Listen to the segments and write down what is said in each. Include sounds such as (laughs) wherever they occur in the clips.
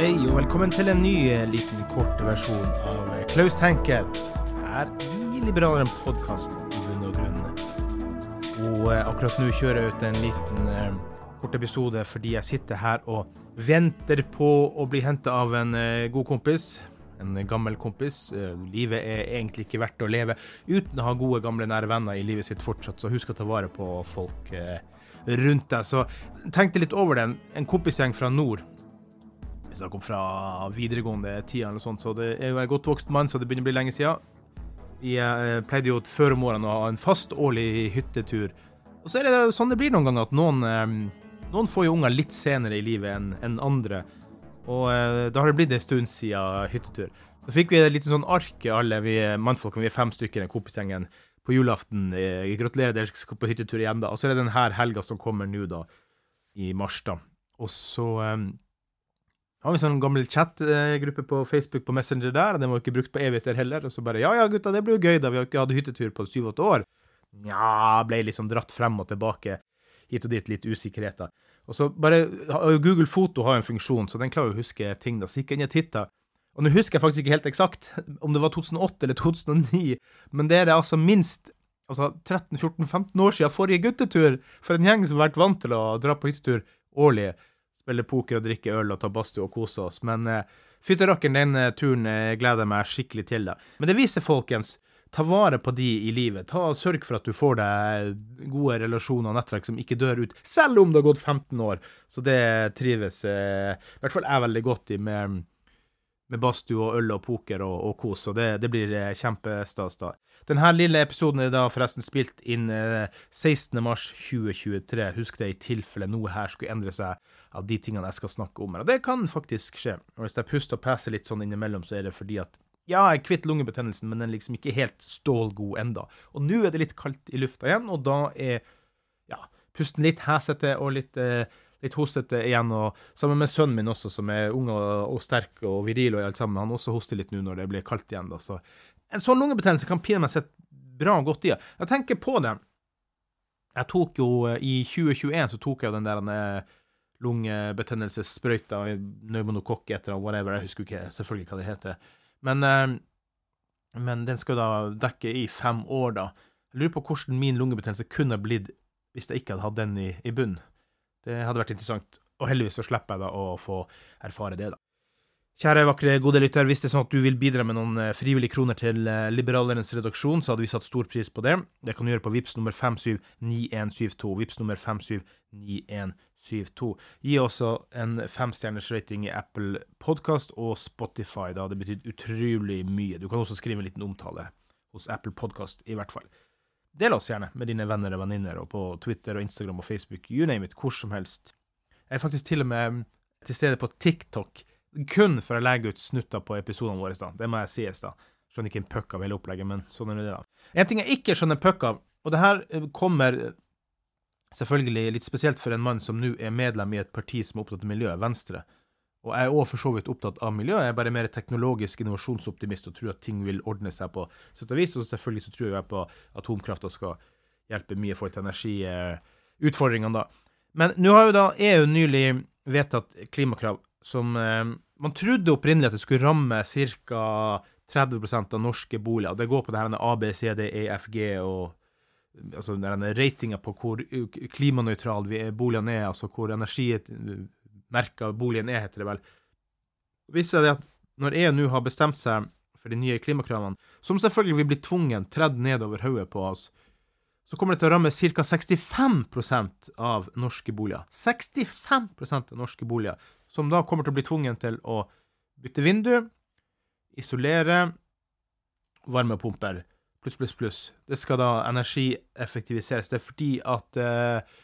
Hei og velkommen til en ny eh, liten kort versjon av eh, Klaus tenker her i Liberaleren podkast i bunn og grunn. Og eh, akkurat nå kjører jeg ut en liten kort episode fordi jeg sitter her og venter på å bli henta av en god kompis. En gammel kompis. Livet er egentlig ikke verdt å leve uten å ha gode, gamle, nære venner i livet sitt fortsatt, så husk å ta vare på folk rundt deg. Så tenkte litt over den. En kompisgjeng fra nord vi snakker om fra videregående tida eller sånt, så det er jo en godt vokst mann, så det begynner å bli lenge siden. Vi eh, pleide jo før om årene å ha en fast årlig hyttetur. Og så er det sånn det blir noen ganger, at noen, eh, noen får jo unger litt senere i livet enn en andre. Og eh, da har det blitt en stund siden hyttetur. Så fikk vi et lite sånn ark, alle vi mannfolkene, vi er fem stykker, i kompisgjengen, på julaften. Gratulerer, dere skal på hyttetur igjen, da. Og så er det denne helga som kommer nå, da, i mars, da. Og så eh, har vi en sånn gammel chatgruppe på Facebook på Messenger der, og den var ikke brukt på evigheter heller. Og så bare ja ja, gutta, det blir jo gøy, da. Vi har ikke hatt hyttetur på syv-åtte år. Nja, ble liksom dratt frem og tilbake hit og dit, litt usikkerheter. Og så bare Google Foto har jo en funksjon, så den klarer jo å huske ting. da, Så gikk jeg inn og titta. Og nå husker jeg faktisk ikke helt eksakt om det var 2008 eller 2009, men det er det altså minst altså 13-14-15 år siden forrige guttetur for en gjeng som har vært vant til å dra på hyttetur årlig spille poker og drikke øl og ta badstue og kose oss. Men uh, fytterakkeren, den eh, turen uh, gleder jeg meg skikkelig til. da. Men det viser, folkens, ta vare på de i livet. Ta Sørg for at du får deg gode relasjoner og nettverk som ikke dør ut, selv om det har gått 15 år. Så det trives uh, i hvert fall jeg veldig godt i med, med badstue og øl og poker og, og kos, og det, det blir uh, kjempestas. da. Denne lille episoden er da forresten spilt inn 16.3.2023. Husk det i tilfelle noe her skulle endre seg av de tingene jeg skal snakke om. Og det kan faktisk skje. Og hvis jeg puster og peser litt sånn innimellom, så er det fordi at ja, jeg er kvitt lungebetennelsen, men den er liksom ikke helt stålgod enda. Og nå er det litt kaldt i lufta igjen, og da er ja, pusten litt hesete og litt, eh, litt hostete igjen. Og sammen med sønnen min også, som er ung og, og sterk og viril og alt sammen. Han også hoster litt nå når det blir kaldt igjen. da, så En sånn lungebetennelse kan pinadø sett bra og godt i. Jeg tenker på det. Jeg tok jo eh, I 2021 så tok jeg jo den der eh, lungebetennelsessprøyta, pneumokokk etter whatever, jeg husker ikke selvfølgelig hva det heter. Men, eh, men den skal da dekke i fem år, da. Jeg lurer på hvordan min lungebetennelse kunne blitt hvis jeg ikke hadde hatt den i, i bunn. Det hadde vært interessant. Og heldigvis så slipper jeg da å få erfare det, da. Kjære vakre, gode lytter, hvis det er sånn at du vil bidra med noen eh, frivillige kroner til liberalernes Liberalerens redaksjon, så hadde vi satt stor pris på det. Det kan du gjøre på VIPS nummer 579172. VIPS nummer 579172. Gi også en femstjerners rating i Apple Podcast og Spotify. Det hadde betydd utrolig mye. Du kan også skrive en liten omtale hos Apple Podcast, i hvert fall. Del oss gjerne med dine venner og venninner, og på Twitter og Instagram og Facebook, you name it, hvor som helst. Jeg er faktisk til og med til stede på TikTok kun for å legge ut snutter på episodene våre. da. Det må jeg sies, da. Skjønner ikke en puck av hele opplegget, men sånn er det, da. En ting jeg ikke skjønner puck av, og det her eh, kommer eh, selvfølgelig litt spesielt for en mann som nå er medlem i et parti som er opptatt av miljøet, Venstre. Og jeg er òg for så vidt opptatt av miljø, jeg er bare mer teknologisk innovasjonsoptimist og tror at ting vil ordne seg på sett vis, og selvfølgelig så tror jeg på atomkrafta skal hjelpe mye i forhold til energiutfordringene, da. Men nå har jo da EU nylig vedtatt klimakrav som eh, Man trodde opprinnelig at det skulle ramme ca. 30% av norske boliger. Det går på det her A, B, C, D, E, F, G og altså denne ratinga på hvor klimanøytral boligene er, altså hvor energimerka boligen er, heter det vel. Viser det at når EU nå har bestemt seg for de nye klimakravene, som selvfølgelig vil bli tvungen tredd nedover hodet på oss, så kommer det til å ramme ca. 65% av norske boliger. 65% av norske boliger, som da kommer til å bli tvungen til å bytte vindu, isolere, varmepumper pluss, pluss, pluss. Det skal da energieffektiviseres. Det er fordi at eh,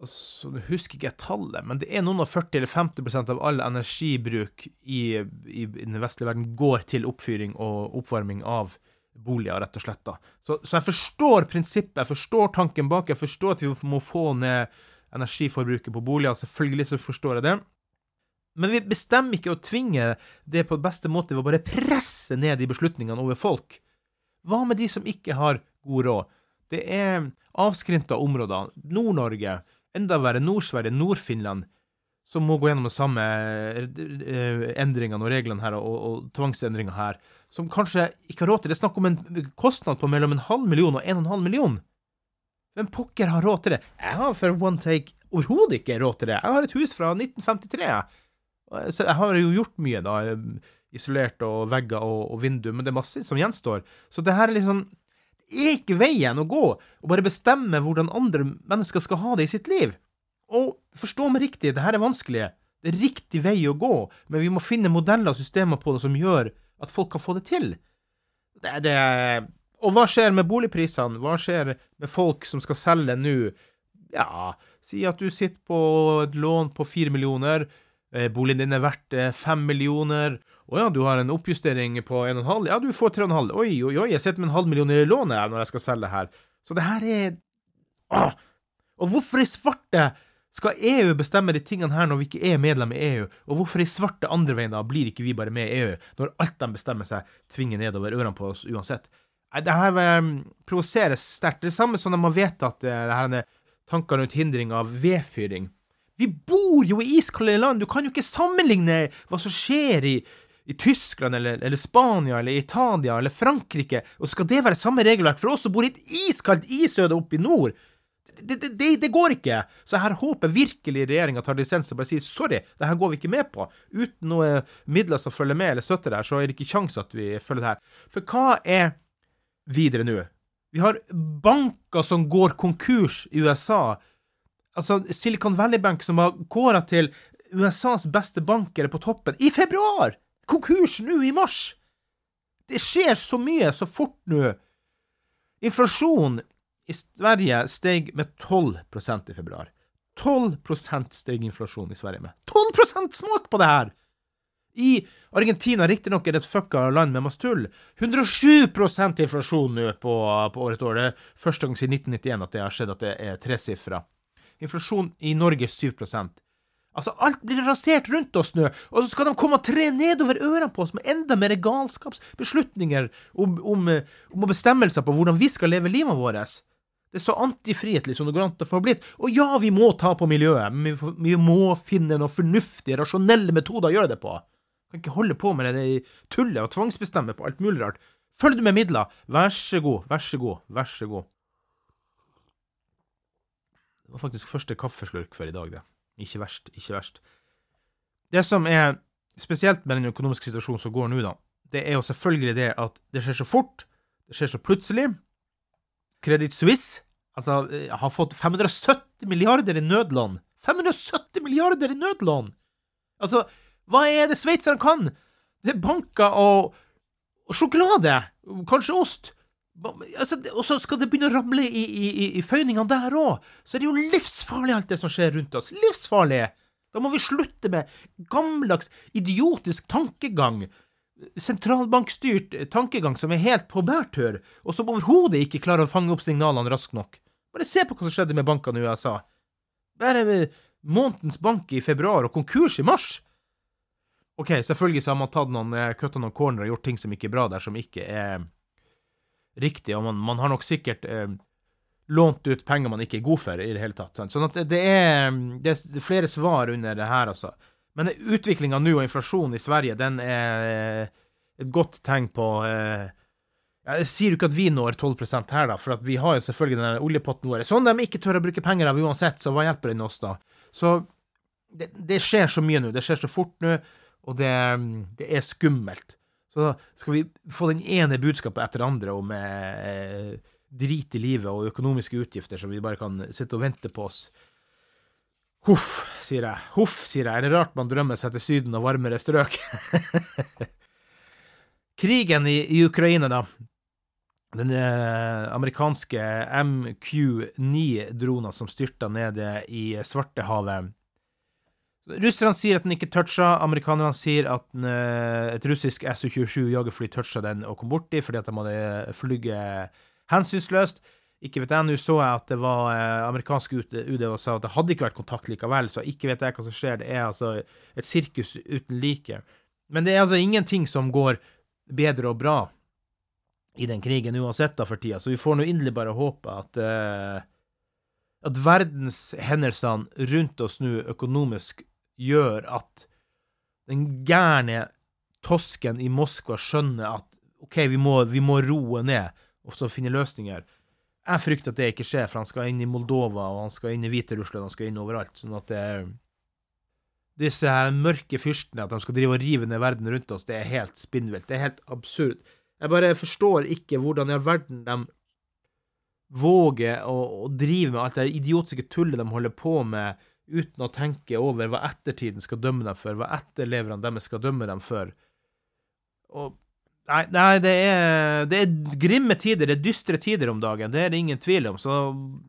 altså, Jeg husker ikke tallet, men det er noen og 40 eller 50% av all energibruk i, i, i, den vestlige verden går til oppfyring og oppvarming av boliger, rett og slett. da. Så, så jeg forstår prinsippet, jeg forstår tanken bak, jeg forstår at vi må få ned energiforbruket på boliger. Selvfølgelig så forstår jeg det. Men vi bestemmer ikke å tvinge det på beste måte ved å bare presse ned de beslutningene over folk. Hva med de som ikke har god råd? Det er avskrinta områder. Nord-Norge, enda verre Nord-Sverige, Nord-Finland, som må gå gjennom de samme eh, endringene og reglene her, og, og tvangsendringer her, som kanskje ikke har råd til. Det er snakk om en kostnad på mellom en halv million og en og en halv million. Hvem pokker har råd til det? Jeg har for one take overhodet ikke råd til det. Jeg har et hus fra 1953. Så jeg har jo gjort mye, da isolert og vegger og, og vindu, men det er masse som gjenstår. Så det her er liksom er ikke veien å gå å bare bestemme hvordan andre mennesker skal ha det i sitt liv. Og forstå meg riktig, det her er vanskelig. Det er riktig vei å gå, men vi må finne modeller og systemer på det som gjør at folk kan få det til. Det, det Og hva skjer med boligprisene? Hva skjer med folk som skal selge nå? Ja, si at du sitter på et lån på fire millioner. Eh, boligen din er verdt eh, fem millioner, å ja, du har en oppjustering på 1,5? Ja, du får 3,5. Oi, oi, oi, jeg sitter med en halv million i lånet når jeg skal selge her. Så det her er Åh! Og hvorfor i svarte skal EU bestemme de tingene her når vi ikke er medlem i EU? Og hvorfor i svarte andre veien da blir ikke vi bare med i EU, når alt de bestemmer seg, tvinger nedover ørene på oss uansett? Det her provoserer provoseres sterkt. Det er samme som de har vedtatt uh, det her tankene rundt hindring av vedfyring. Vi bor jo i iskalde land! Du kan jo ikke sammenligne hva som skjer i i Tyskland eller, eller, Spania eller Italia eller Frankrike, og skal det være samme regelverk for oss som bor i et iskaldt isøde oppe i nord? Det, det, det, det, går ikke! Så her håper virkelig regjeringa tar lisens og bare sier sorry, det her går vi ikke med på. Uten noen midler som følger med eller støtter det her, så er det ikke kjangs at vi følger det her. For hva er videre nå? Vi har banker som går konkurs i USA. Altså Silicon Valley Bank som var kåra til USAs beste banker på toppen i februar! konkurs nå i mars! Det skjer så mye så fort nå. Inflasjonen i Sverige steg med 12% i februar. 12% steg inflasjonen i Sverige med. 12% Smak på det her! I Argentina, riktignok er det et fucka land med masse tull, 107 inflasjon nå på, på året år. Det er første gang siden 1991 at det har skjedd at det er tresifra. Inflasjon i Norge 7% Altså, alt blir rasert rundt oss nå, og så skal de komme og tre nedover ørene på oss med enda mer galskapsbeslutninger om, om, om bestemmelser på hvordan vi skal leve livet vårt. Det er så antifrihetlig som det går an å få blitt. Og ja, vi må ta på miljøet, men vi må finne noen fornuftige, rasjonelle metoder å gjøre det på. Kan ikke holde på med det tullet og tvangsbestemme på alt mulig rart. Følg du med midler. Vær så god, vær så god, vær så god. Det var faktisk første kaffeslurk for i dag, det. Ikke verst, ikke verst. Det som er spesielt med den økonomiske situasjonen som går nå, da, det er jo selvfølgelig det at det skjer så fort, det skjer så plutselig. Credit Suisse altså, eh, har fått 570 milliarder i nødlån. 570 milliarder i nødlån! Altså, hva er det sveitserne kan? Det er banker og, sjokolade, kanskje ost. Altså, og så skal det begynne å ramle i, i, i føyningene der òg. Så er det jo livsfarlig, alt det som skjer rundt oss. Livsfarlig! Da må vi slutte med gammeldags, idiotisk tankegang. sentralbankstyrt tankegang som er helt på bærtur, og som overhodet ikke klarer å fange opp signalene raskt nok. Bare se på hva som skjedde med bankene i USA. Bare månedens bank i februar og konkurs i mars. OK, selvfølgelig så har man tatt noen, kutta noen corner og gjort ting som ikke er bra der, som ikke er riktig, og man, man har nok sikkert eh, lånt ut penger man ikke er god for i det hele tatt. Sant? Sånn at det, det, er, det, er, flere svar under det her, altså. Men utviklinga nå og inflasjonen i Sverige, den er eh, et godt tegn på eh, Jeg sier jo ikke at vi når 12 her, da, for vi har jo selvfølgelig den oljepotten vår. Sånn de ikke tør å bruke penger av uansett, så hva hjelper den oss, da? Så det, det skjer så mye nå. Det skjer så fort nå, og det, det er skummelt. Så da skal vi få den ene budskapet etter det andre om eh, drit i livet og økonomiske utgifter som vi bare kan sitte og vente på oss. Huff, sier jeg. Huff, sier jeg. Er det rart man drømmer seg til Syden og varmere strøk? (laughs) Krigen i, i, Ukraina, da. Den eh, amerikanske MQ-9-drona som styrta nede i Svartehavet Russerne sier at den ikke toucha, amerikanerne sier at den, eh, et russisk Su-27 jagerfly toucha den og kom borti fordi at de hadde flyget hensynsløst. Ikke vet jeg, nå så jeg at det var eh, amerikanske UD og sa at det hadde ikke vært kontakt likevel, så ikke vet jeg hva som skjer. Det er altså et sirkus uten like. Men det er altså ingenting som går bedre og bra i den krigen uansett da for tida, så vi får nå inderlig bare håpe at uh, at verdenshendelsene rundt oss nå økonomisk gjør at den gærne tosken i Moskva skjønner at OK, vi må, vi må roe ned og så finne løsninger. Jeg frykter at det ikke skjer, for han skal inn i Moldova, og han skal inn i Hviterussland, han skal inn overalt. Sånn at det er Disse her mørke fyrstene, at de skal drive og rive ned verden rundt oss, det er helt spinnvilt. Det er helt absurd. Jeg bare forstår ikke hvordan i all verden de våger å, å drive med alt det idiotiske tullet de holder på med uten å tenke over hva ettertiden skal dømme dem for, hva etterleverne deres skal dømme dem for. Og Nei, nei det, er, det, er, grimme tider, det er dystre tider om dagen, det er det ingen tvil om. Så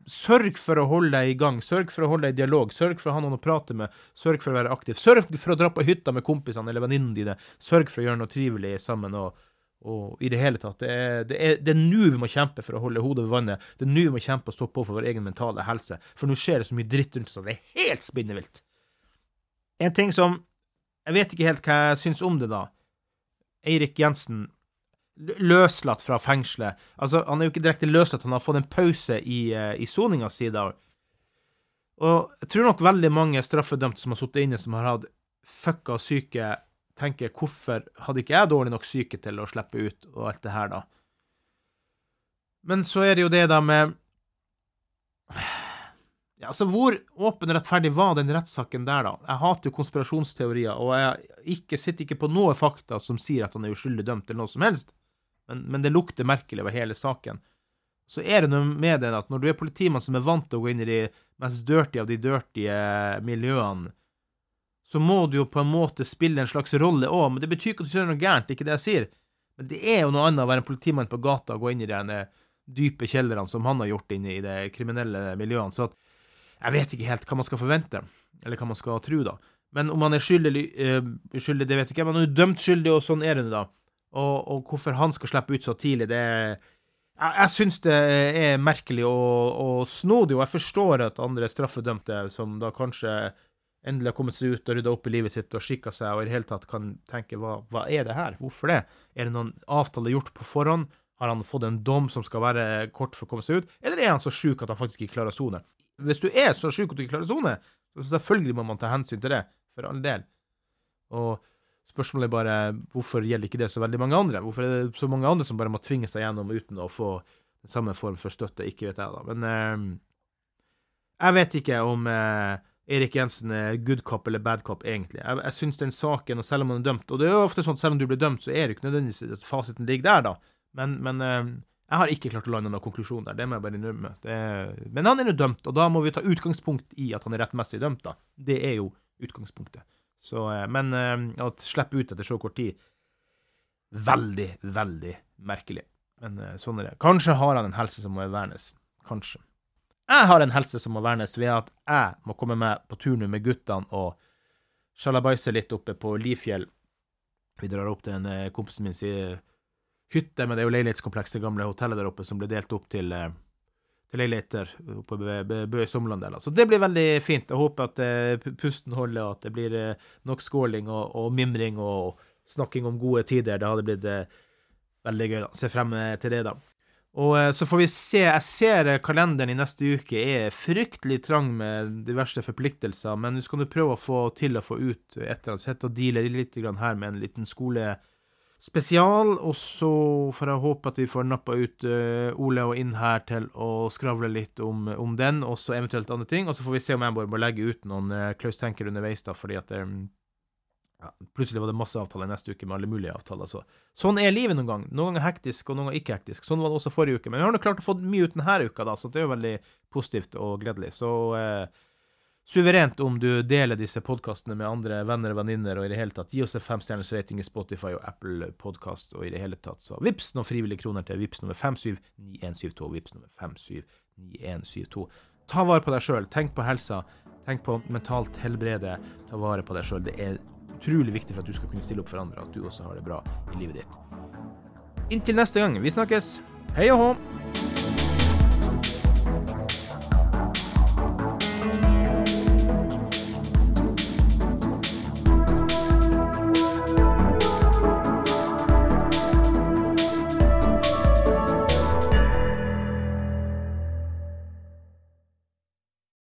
sørg for å holde deg i gang, sørg for å holde deg i dialog, sørg for å ha noen å prate med, sørg for å være aktiv. Sørg for å dra på hytta med kompisene eller venninnene dine, sørg for å gjøre noe trivelig sammen. og og i det hele tatt. Det er, det er, det er nå vi må kjempe for å holde hodet ved vannet. Det er nå vi må kjempe og stå på for vår egen mentale helse. For nå skjer det så mye dritt rundt oss at det er helt spinnevilt. En ting som Jeg vet ikke helt hva jeg syns om det, da. Eirik Jensen løslatt fra fengselet. Altså, han er jo ikke direkte løslatt, han har fått en pause i, uh, i soninga si. Og jeg tror nok veldig mange straffedømte som har sittet inne, som har hatt fucka syke tenker hvorfor hadde ikke jeg dårlig nok syke til å slippe ut, og alt det her, da. Men så er det jo det da med ja, altså, Hvor åpen og rettferdig var den rettssaken der, da? Jeg hater jo konspirasjonsteorier, og jeg ikke, sitter ikke på noe fakta som sier at han er uskyldig dømt, eller noe som helst, men, men det lukter merkelig over hele saken. Så er det noe med det at når du er politimann som er vant til å gå inn i de mest dirty av de dirty miljøene, så må du jo på en måte spille en slags rolle òg. Men det betyr ikke at du gjør noe gærent, det er ikke det jeg sier. Men det er jo noe annet å være en politimann på gata og gå inn i de dype kjellerne som han har gjort inne i de kriminelle miljøene. Så at jeg vet ikke helt hva man skal forvente, eller hva man skal tro, da. Men om han er skyldig, uh, skyldig det vet jeg ikke. Men han er jo dømt skyldig, og sånn er det nå, da. Og, og, hvorfor han skal slippe ut så tidlig, det er Jeg, jeg syns det er merkelig og, og snodig, og jeg forstår at andre straffedømte, som da kanskje endelig har kommet seg ut og rydda opp i livet sitt og skikka seg og i det hele tatt kan tenke hva, hva er det her, hvorfor det? Er det noen avtale gjort på forhånd? Har han fått en dom som skal være kort for å komme seg ut, eller er han så sjuk at han faktisk ikke klarer å sone? Hvis du er så sjuk at du ikke klarer å sone, så selvfølgelig må man ta hensyn til det, for all del. Og spørsmålet er bare hvorfor gjelder ikke det så veldig mange andre? Hvorfor er det så mange andre som bare må tvinge seg gjennom uten å få samme form for støtte? Ikke vet jeg, da. Men eh, jeg vet ikke om eh, Erik Jensen er good cop eller bad cop, egentlig. Jeg, jeg syns den saken, og selv om han er dømt Og det er jo ofte sånn at selv om du blir dømt, så er det ikke nødvendigvis at fasiten ligger der, da. Men, men uh, jeg har ikke klart å lande noen konklusjon der, det må jeg bare innrømme. Men han er nå dømt, og da må vi ta utgangspunkt i at han er rettmessig dømt, da. Det er jo utgangspunktet. Så, uh, men å at slippe ut etter så kort tid Veldig, veldig merkelig. Men sånn er det. Kanskje har han en helse som må vernes. Kanskje. Jeg har en helse som må vernes ved at jeg må komme med på tur nå med guttene og sjalabaise litt oppe på Lifjell Vi drar opp til en eh, kompisen min sin hytte, men det er jo leilighetskomplekset, gamle hotellet der oppe, som ble delt opp til, eh, til leiligheter oppe ved Bø i Somland. Så det blir veldig fint. Jeg håper at eh, pusten holder, og at det blir nok skåling og, og mimring og snakking om gode tider. Det hadde blitt veldig gøy. da. Se frem til det, da. Og eh, så får vi se. Jeg ser eh, kalenderen i neste uke er fryktelig trang med diverse forpliktelser, men nå skal du prøve å få til å få ut et eller annet. Sitte og deale litt her med en liten skolespesial, og så får jeg håpe at vi får nappa ut eh, Ole og inn her til å skravle litt om, om den, og så eventuelt andre ting. Og så får vi se om jeg bare må legge ut noen Klaus Tenker underveis, da, fordi at eh, ja, plutselig var det masse avtaler neste uke med alle mulige avtaler. Så. Sånn er livet noen gang. Noen ganger hektisk, og noen ganger ikke hektisk. Sånn var det også forrige uke. Men vi har nå klart å få mye ut denne uka, da, så det er jo veldig positivt og gledelig. Så eh, suverent om du deler disse podkastene med andre venner og venninner, og i det hele tatt gi oss en femstjerners rating i Spotify og Apple Podkast, og i det hele tatt, så vips noen frivillige kroner til vips nummer 579172, vips nummer 579172. Ta vare på deg sjøl, tenk på helsa, tenk på mentalt helbrede, ta vare på deg sjøl. Det er utrolig viktig for at du skal kunne stille opp for andre, at du også har det bra i livet ditt. Inntil neste gang, vi snakkes. Hei og hå!